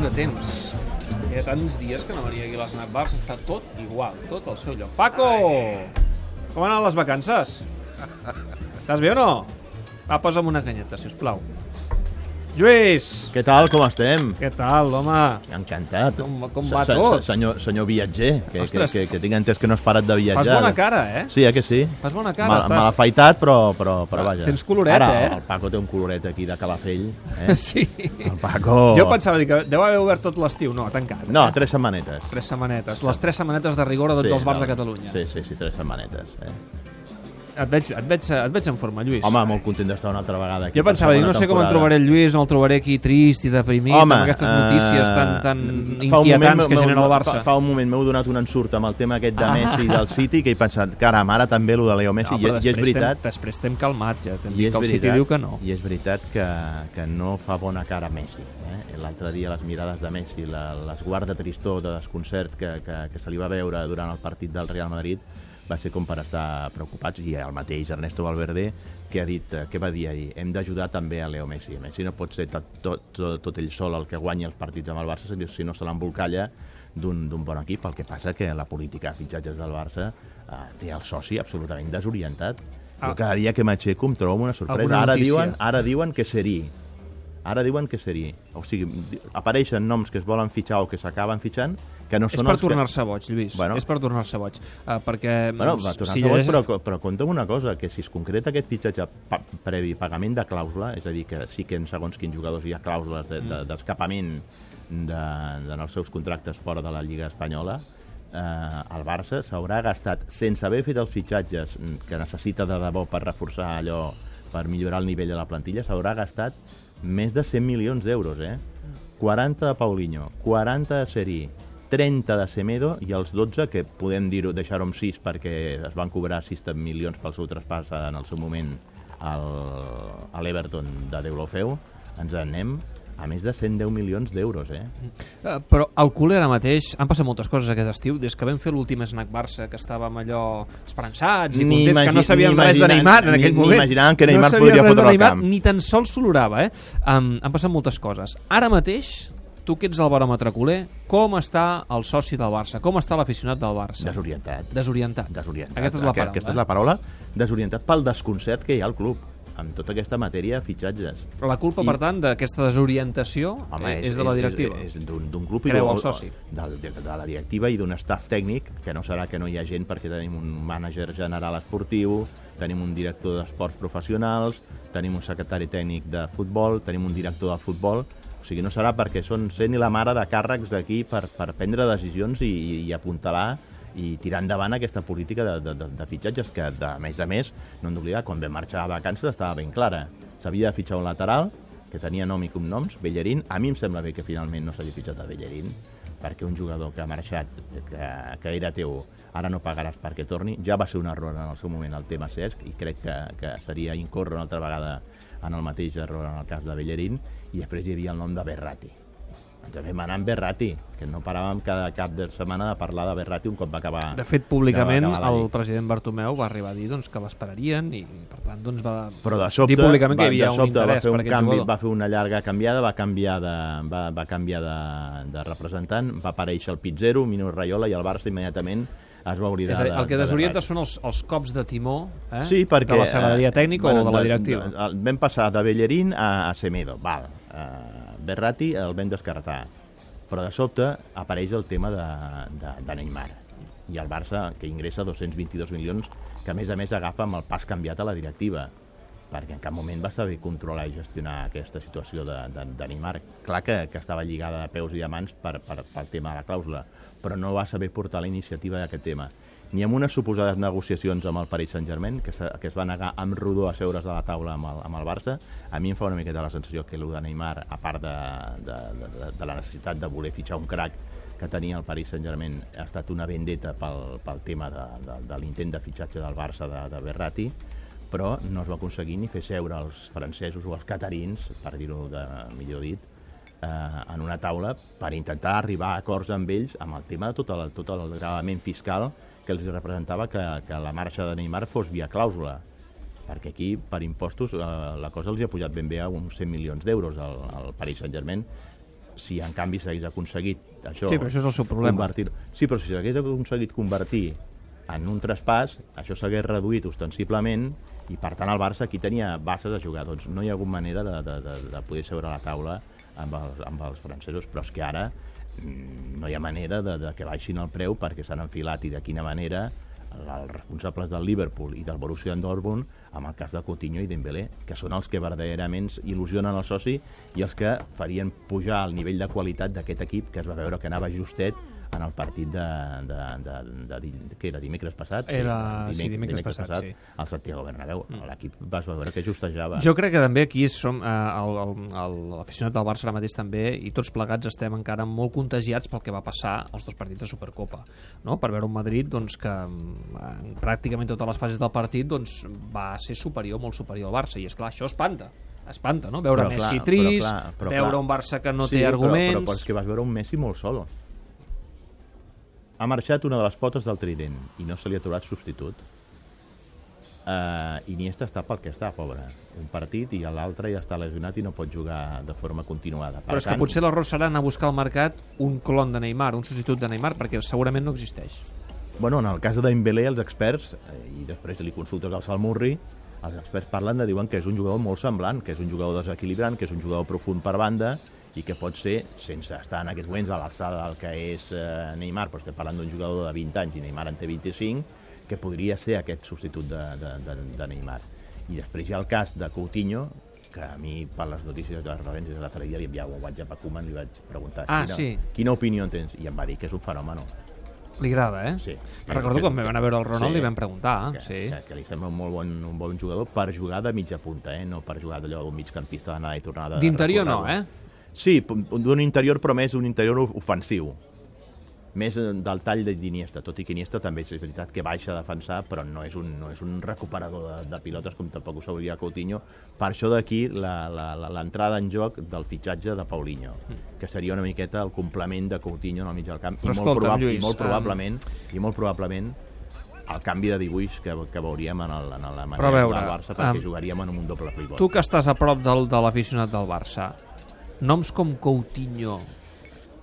tant de temps. Hi ha tants dies que no venia aquí a l'Snack Bars, està tot igual, tot al seu lloc. Paco! Com han anat les vacances? Estàs bé o no? Va, posa'm una canyeta, si us plau. Lluís! Què tal, com estem? Què tal, home? Encantat. Com- com va Se- se- tot? Senyor, senyor viatger, que, que, Ostres. que, que tinc entès que no has parat de viatjar. Fas bona cara, eh? Sí, eh que sí? Fas bona cara, Mal, estàs- mal afaitat, però, però, però vaja. Tens coloret, Ara, eh? el Paco té un coloret aquí de Calafell. Eh? Sí. El Paco... Jo pensava dir que deu haver obert tot l'estiu. No, tancat. No, eh? tres setmanetes. Tres setmanetes. Les tres setmanetes de rigor a tots Sí, els bars no. de Catalunya. Sí, sí, sí, tres setmanetes. Eh? Et, veig, et, veig, et veig en forma, Lluís. Home, molt content d'estar una altra vegada aquí. Jo pensava dir, no sé com en trobaré el Lluís, no el trobaré aquí trist i deprimit, Home, amb aquestes notícies tan, tan eh, fa un inquietants moment que genera el Barça. Fa, fa un moment m'heu donat un ensurt amb el tema aquest de Ah. Messi i del City que he pensat, caram, ara també el de Leo Messi, no, i, i és veritat, T'hem, després t'hem calmat, ja. T'hem dit que el City veritat, diu que no. I és veritat que, que no fa bona cara Messi. Eh? L'altre dia les mirades de Messi, la, l'esguard de tristor, de desconcert que, que, que se li va veure durant el partit del Real Madrid va ser com per estar preocupats i el mateix Ernesto Valverde que ha dit, eh, què va dir ahir? Hem d'ajudar també a Leo Messi. Messi no pot ser tot, tot, tot, tot ell sol el que guanyi els partits amb el Barça si no se l'embolcalla d'un bon equip. El que passa que la política de fitxatges del Barça eh, té el soci absolutament desorientat. Ah. Jo cada dia que m'aixeco em trobo una sorpresa. Ara diuen, ara diuen que seria. Ara diuen que seria. O sigui, apareixen noms que es volen fitxar o que s'acaben fitxant que no És són per els que... tornar-se boig, Lluís. Bueno. És per tornar-se boig. Uh, perquè... Bueno, mm, va tornar si si boig, llegeixes- però, però compta amb una cosa, que si es concreta aquest fitxatge pa previ pagament de clàusula, és a dir, que sí que en segons quins jugadors hi ha clàusules de- Mm. de- d'escapament de, de, dels seus contractes fora de la Lliga Espanyola, eh, el Barça s'haurà gastat, sense haver fet els fitxatges mm, que necessita de debò per reforçar allò, per millorar el nivell de la plantilla, s'haurà gastat més de 100 milions d'euros, eh? 40 de Paulinho, 40 de Seri, 30 de Semedo i els 12, que podem dir-ho, deixar-ho amb 6 perquè es van cobrar 6 milions pel seu traspàs en el seu moment al, a l'Everton de Deulofeu, ens en anem a més de 110 milions d'euros, eh? Eh, però al culer ara mateix han passat moltes coses aquest estiu des que vam fer l'últim Snack Barça que estàvem allò esperançats i Ni contents que no sabíem ni res de Neymar en ni- aquell ni moment imaginàvem que Neymar no podria fotre al Neymar, camp. ni tan sols s'olorava eh? um, han passat moltes coses ara mateix tu que ets el baròmetre culer com està el soci del Barça com està l'aficionat del Barça Desorientat. desorientat Desorientat. aquesta és la paraula Aquesta és eh? la paraula. Desorientat pel desconcert que hi ha al club amb tota aquesta matèria de fitxatges. la culpa I- per tant d'aquesta desorientació eh, és, de la directiva És, és d'un d'un club i Creu d'un- el soci. De, de, de la directiva i d'un staff tècnic, que no serà que no hi ha gent perquè tenim un mànager general esportiu, tenim un director d'esports professionals, tenim un secretari tècnic de futbol, tenim un director de futbol, o sigui, no serà perquè són sent i la mare de càrrecs d'aquí per, per prendre decisions i, i, apuntalar i tirar endavant aquesta política de, de, de, fitxatges que, de, més a més, no hem d'oblidar, quan vam marxar a vacances estava ben clara. S'havia de fitxar un lateral, que tenia nom i cognoms, Bellerín. A mi em sembla bé que finalment no s'hagi fitxat a Bellerín, perquè un jugador que ha marxat, que, que era teu, ara no pagaràs perquè torni. Ja va ser un error en el seu moment el tema Cesc i crec que, que seria incórrer una altra vegada en el mateix error en el cas de Bellerín i després hi havia el nom de Berrati. Ens vam anar amb Berrati, que no paràvem cada cap de setmana de parlar de Berrati un cop va acabar... De fet, públicament, de- el president Bartomeu va arribar a dir doncs, que l'esperarien i, per tant, doncs, va però de sobte, dir públicament que hi havia de un sobte va interès fer per un aquest canvi, jugador. va fer una llarga canviada, va canviar de, va, va canviar de, de representant, va aparèixer el Pizzero, Mino Raiola i el Barça immediatament es va oblidar És dir, el que de, de desorienta Berratti. són els, els cops de timó eh? Sí, perquè... de la secretaria eh, tècnica bueno, o de la directiva. De, de, vam passar de Bellerín a, a Semedo, val. Uh, Berrati el vam descartar. Però de sobte apareix el tema de, de, de Neymar. I el Barça, que ingressa 222 milions, que a més a més agafa amb el pas canviat a la directiva perquè en cap moment va saber controlar i gestionar aquesta situació de, de, de Neymar. Clar que, que estava lligada de peus i de mans per, per, pel tema de la clàusula, però no va saber portar la iniciativa d'aquest tema. Ni amb unes suposades negociacions amb el Paris Saint-Germain, que, que es va negar amb rodó a seure's a la taula amb el, amb el Barça, a mi em fa una miqueta la sensació que el de Neymar, a part de, de, de, de la necessitat de voler fitxar un crack que tenia el Paris Saint-Germain, ha estat una vendetta pel, pel tema de, de, de l'intent de fitxatge del Barça de, de Berratti, però no es va aconseguir ni fer seure els francesos o els catarins, per dir-ho de millor dit, eh, en una taula per intentar arribar a acords amb ells amb el tema de tot el, tot el gravament fiscal que els representava que, que la marxa de Neymar fos via clàusula perquè aquí, per impostos, eh, la cosa els ha pujat ben bé a uns 100 milions d'euros al, al Paris Saint-Germain si en canvi s'hagués aconseguit això... Sí, però això és el seu problema. Convertir... Sí, però si s'hagués aconseguit convertir en un traspàs, això s'hagués reduït ostensiblement i per tant el Barça aquí tenia bases a jugar. Doncs no hi ha hagut manera de, de, de, de poder seure a la taula amb els, amb els francesos, però és que ara mm, no hi ha manera de, de que baixin el preu perquè s'han enfilat i de quina manera els responsables del Liverpool i del Borussia Dortmund amb el cas de Coutinho i Dembélé, que són els que verdaderament il·lusionen el soci i els que farien pujar el nivell de qualitat d'aquest equip que es va veure que anava justet en el partit de, de, de, de, de, què era, dimecres passat? Era, sí, dimecres, dimecres passat, passat sí. al Santiago Bernabéu. Mm. L'equip vas veure que justejava. Jo crec que també aquí som eh, l'aficionat del Barça ara mateix també i tots plegats estem encara molt contagiats pel que va passar als dos partits de Supercopa, no? per veure un Madrid doncs, que en pràcticament totes les fases del partit doncs, va ser superior, molt superior al Barça, i és clar, això espanta espanta, no? Veure però Messi clar, trist, però clar, però veure clar. un Barça que no sí, té arguments... Però, però, però és que vas veure un Messi molt solo ha marxat una de les potes del trident i no se li ha trobat substitut. Uh, Iniesta està pel que està, pobre. Un partit i l'altre ja està lesionat i no pot jugar de forma continuada. Per Però és tant... que potser l'error serà anar a buscar al mercat un clon de Neymar, un substitut de Neymar, perquè segurament no existeix. Bueno, en el cas de Dembélé, els experts, eh, i després li consultes al Salmurri, els experts parlen de diuen que és un jugador molt semblant, que és un jugador desequilibrant, que és un jugador profund per banda, i que pot ser, sense estar en aquests moments a l'alçada del que és eh, Neymar, però estem parlant d'un jugador de 20 anys i Neymar en té 25, que podria ser aquest substitut de, de, de, de Neymar. I després hi ha el cas de Coutinho, que a mi, per les notícies de les referències de l'altre dia, li enviava un WhatsApp a Koeman i li vaig preguntar ah, quina, sí. quina opinió tens? I em va dir que és un fenomen. Li agrada, eh? Sí. Recordo que, quan vam anar a veure el Ronald sí, i vam preguntar. Que, sí. que, que li sembla un molt bon, un bon jugador per jugar de mitja punta, eh? no per jugar d'allò d'un migcampista d'anada i tornada. D'interior no, eh? Sí, d'un interior, però més un interior ofensiu. Més del tall d'Iniesta, tot i que Iniesta també és veritat que baixa a defensar, però no és un, no és un recuperador de, de pilotes com tampoc ho sabria Coutinho. Per això d'aquí l'entrada en joc del fitxatge de Paulinho, que seria una miqueta el complement de Coutinho en el mig del camp. Però I, molt probab Lluís, i molt probablement, um... i molt probablement el canvi de dibuix que, que veuríem en, el, en la manera veure, del Barça perquè um, jugaríem en un doble pivot. Tu que estàs a prop del, de l'aficionat del Barça, noms com Coutinho,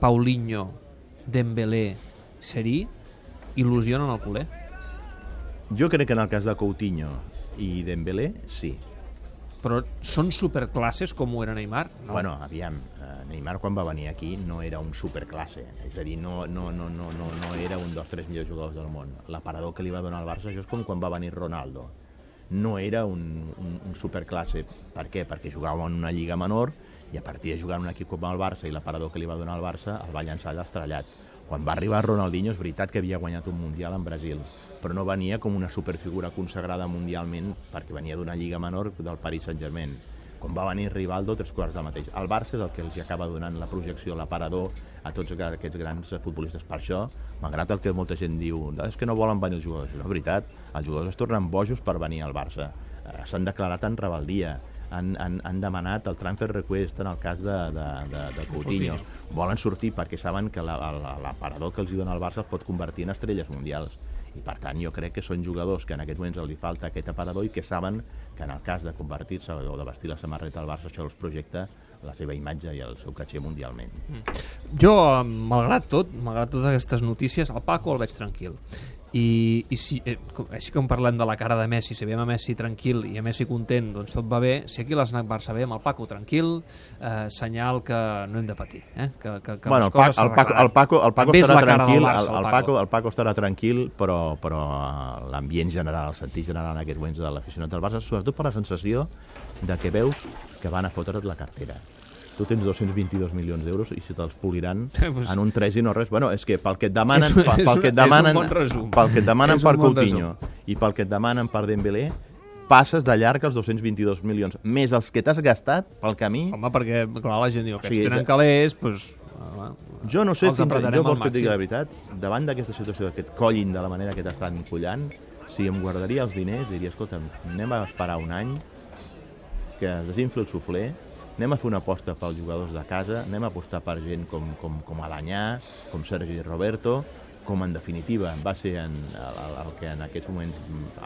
Paulinho, Dembélé, Seri, il·lusionen el culer? Jo crec que en el cas de Coutinho i Dembélé, sí. Però són superclasses com ho era Neymar? No. Bueno, aviam, eh, Neymar quan va venir aquí no era un superclasse, és a dir, no, no, no, no, no, no era un dels tres millors jugadors del món. L'aparador que li va donar al Barça, això és com quan va venir Ronaldo. No era un, un, un superclasse. Per què? Perquè jugava en una lliga menor, i a partir de jugar en un equip com el Barça i l'aparador que li va donar el Barça el va llançar allà estrellat. Quan va arribar Ronaldinho és veritat que havia guanyat un Mundial en Brasil, però no venia com una superfigura consagrada mundialment perquè venia d'una lliga menor del Paris Saint-Germain. Quan va venir Rivaldo, tres quarts del mateix. El Barça és el que els acaba donant la projecció, l'aparador a tots aquests grans futbolistes. Per això, malgrat el que molta gent diu, és que no volen venir els jugadors. No és veritat, els jugadors es tornen bojos per venir al Barça. Eh, S'han declarat en rebeldia han, han, han demanat el transfer request en el cas de, de, de, de Coutinho. Volen sortir perquè saben que l'aparador que els dona el Barça els pot convertir en estrelles mundials i per tant jo crec que són jugadors que en aquests moments li falta aquest aparador i que saben que en el cas de convertir-se o de vestir la samarreta del Barça això els projecta la seva imatge i el seu caché mundialment. Mm. Jo, malgrat tot, malgrat totes aquestes notícies, el Paco el veig tranquil i, i si, eh, com, així com parlem de la cara de Messi, si veiem a Messi tranquil i a Messi content, doncs tot va bé. Si aquí l'Snac Barça veiem el Paco tranquil eh, senyal que no hem de patir eh? que, que, que bueno, el, Paco, el, Paco, el, Paco, el Paco estarà tranquil Barça, el, el, Paco, el Paco estarà tranquil però, però l'ambient general, el sentit general en aquests moments de l'aficionat del Barça sobretot per la sensació de que veus que van a fotre't la cartera tu tens 222 milions d'euros i si te'ls poliran pues... en un 3 i no res. Bueno, és que pel que et demanen, és, pel, pel que et demanen, bon pel que et demanen per Coutinho i pel que et demanen per Dembélé, passes de llarg els 222 milions, més els que t'has gastat pel camí... Home, perquè, clar, la gent diu que o sigui, tenen calés, doncs... Jo no sé, fins, jo vols que et digui la veritat, davant d'aquesta situació, que et collin de la manera que t'estan collant, si em guardaria els diners, diria, escolta, anem a esperar un any, que es desinfli el sufler, anem a fer una aposta pels jugadors de casa, anem a apostar per gent com, com, com Alanyà, com Sergi Roberto, com en definitiva va ser en, el, el que en aquests moments,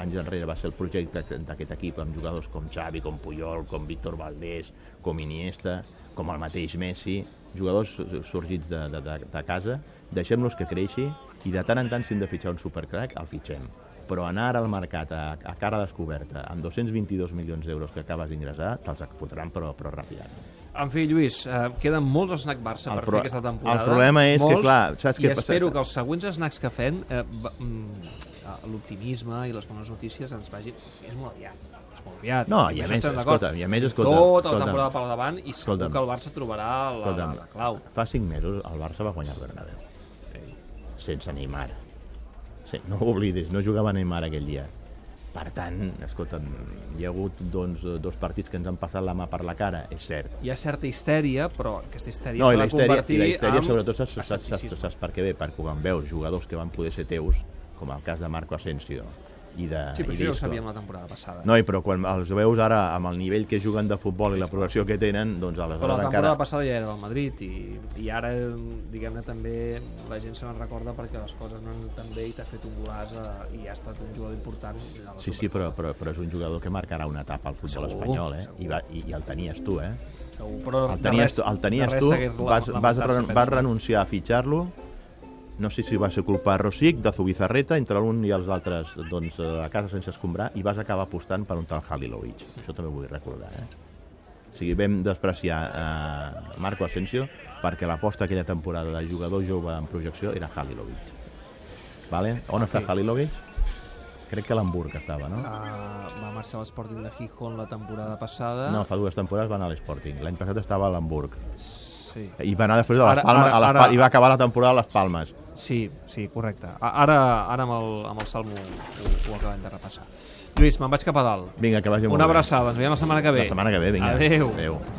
anys enrere, va ser el projecte d'aquest equip amb jugadors com Xavi, com Puyol, com Víctor Valdés, com Iniesta, com el mateix Messi, jugadors sorgits de, de, de, de casa, deixem-los que creixi i de tant en tant si hem de fitxar un supercrack, el fitxem. Però anar al mercat a, a cara descoberta amb 222 milions d'euros que acabes d'ingressar, te'ls fotran però, però ràpidament. En fi, Lluís, eh, queden molts snacks Barça El per fer aquesta temporada. el problema és que, molts, clar, saps I què passa? espero que els següents snacks que fem, eh, mm, l'optimisme i les bones notícies ens vagin... És molt aviat. És molt aviat. No, i a més, escolta, i a més, escolta, Tota la temporada per davant i segur Escolta'm. que el Barça trobarà la, la, Escolta'm, la clau. fa 5 mesos el Barça va guanyar el Bernabéu. Sense Neymar. Sí, no ho oblidis, no jugava Neymar aquell dia. Per tant, escolta'm, hi ha hagut doncs, dos partits que ens han passat la mà per la cara, és cert. Hi ha certa histèria, però aquesta histèria No, s'ha de histèria, convertir i la histèria sobretot saps, saps, saps, saps per què ve? Perquè quan veus jugadors que van poder ser teus, com el cas de Marco Asensio i de Sí, però i això ja ho sabíem la temporada passada. No, i però quan els veus ara amb el nivell que juguen de futbol i la progressió que tenen, doncs Però la aleshores temporada encara... passada ja era del Madrid i, i ara, diguem-ne, també la gent se n'en recorda perquè les coses no han tan bé i t'ha fet un golaç eh, i ha estat un jugador important. a la Sí, sí, però, però, però és un jugador que marcarà una etapa al futbol Segur, espanyol, eh? segur. I, va, i, I el tenies tu, eh? Segur, però El tenies res- tu, el tenies tu vas, vas, penso. vas renunciar a fitxar-lo, no sé si va ser culpa de Rosic, de Zubizarreta, entre l'un i els altres, doncs, a casa sense escombrar, i vas acabar apostant per un tal Halilovic. Això també ho vull recordar, eh? O sigui, vam despreciar eh, Marco Asensio perquè l'aposta aquella temporada de jugador jove en projecció era Halilovic. Vale? On està Halilovic? Crec que a l'Hamburg estava, no? Uh, va marxar a l'Sporting de Gijón la temporada passada. No, fa dues temporades va anar a l'Sporting. L'any passat estava a l'Hamburg. Sí. I va anar després a les Ara- Palmes, ara- a les ara- i va acabar la temporada a les Palmes. Sí, sí, correcte. Ara, ara amb, el, amb el Salmo ho, ho acabem de repassar. Lluís, me'n vaig cap a dalt. Vinga, que vagi molt Una bé. abraçada, ens veiem la setmana que ve. La setmana que ve, vinga. Adéu. Adéu.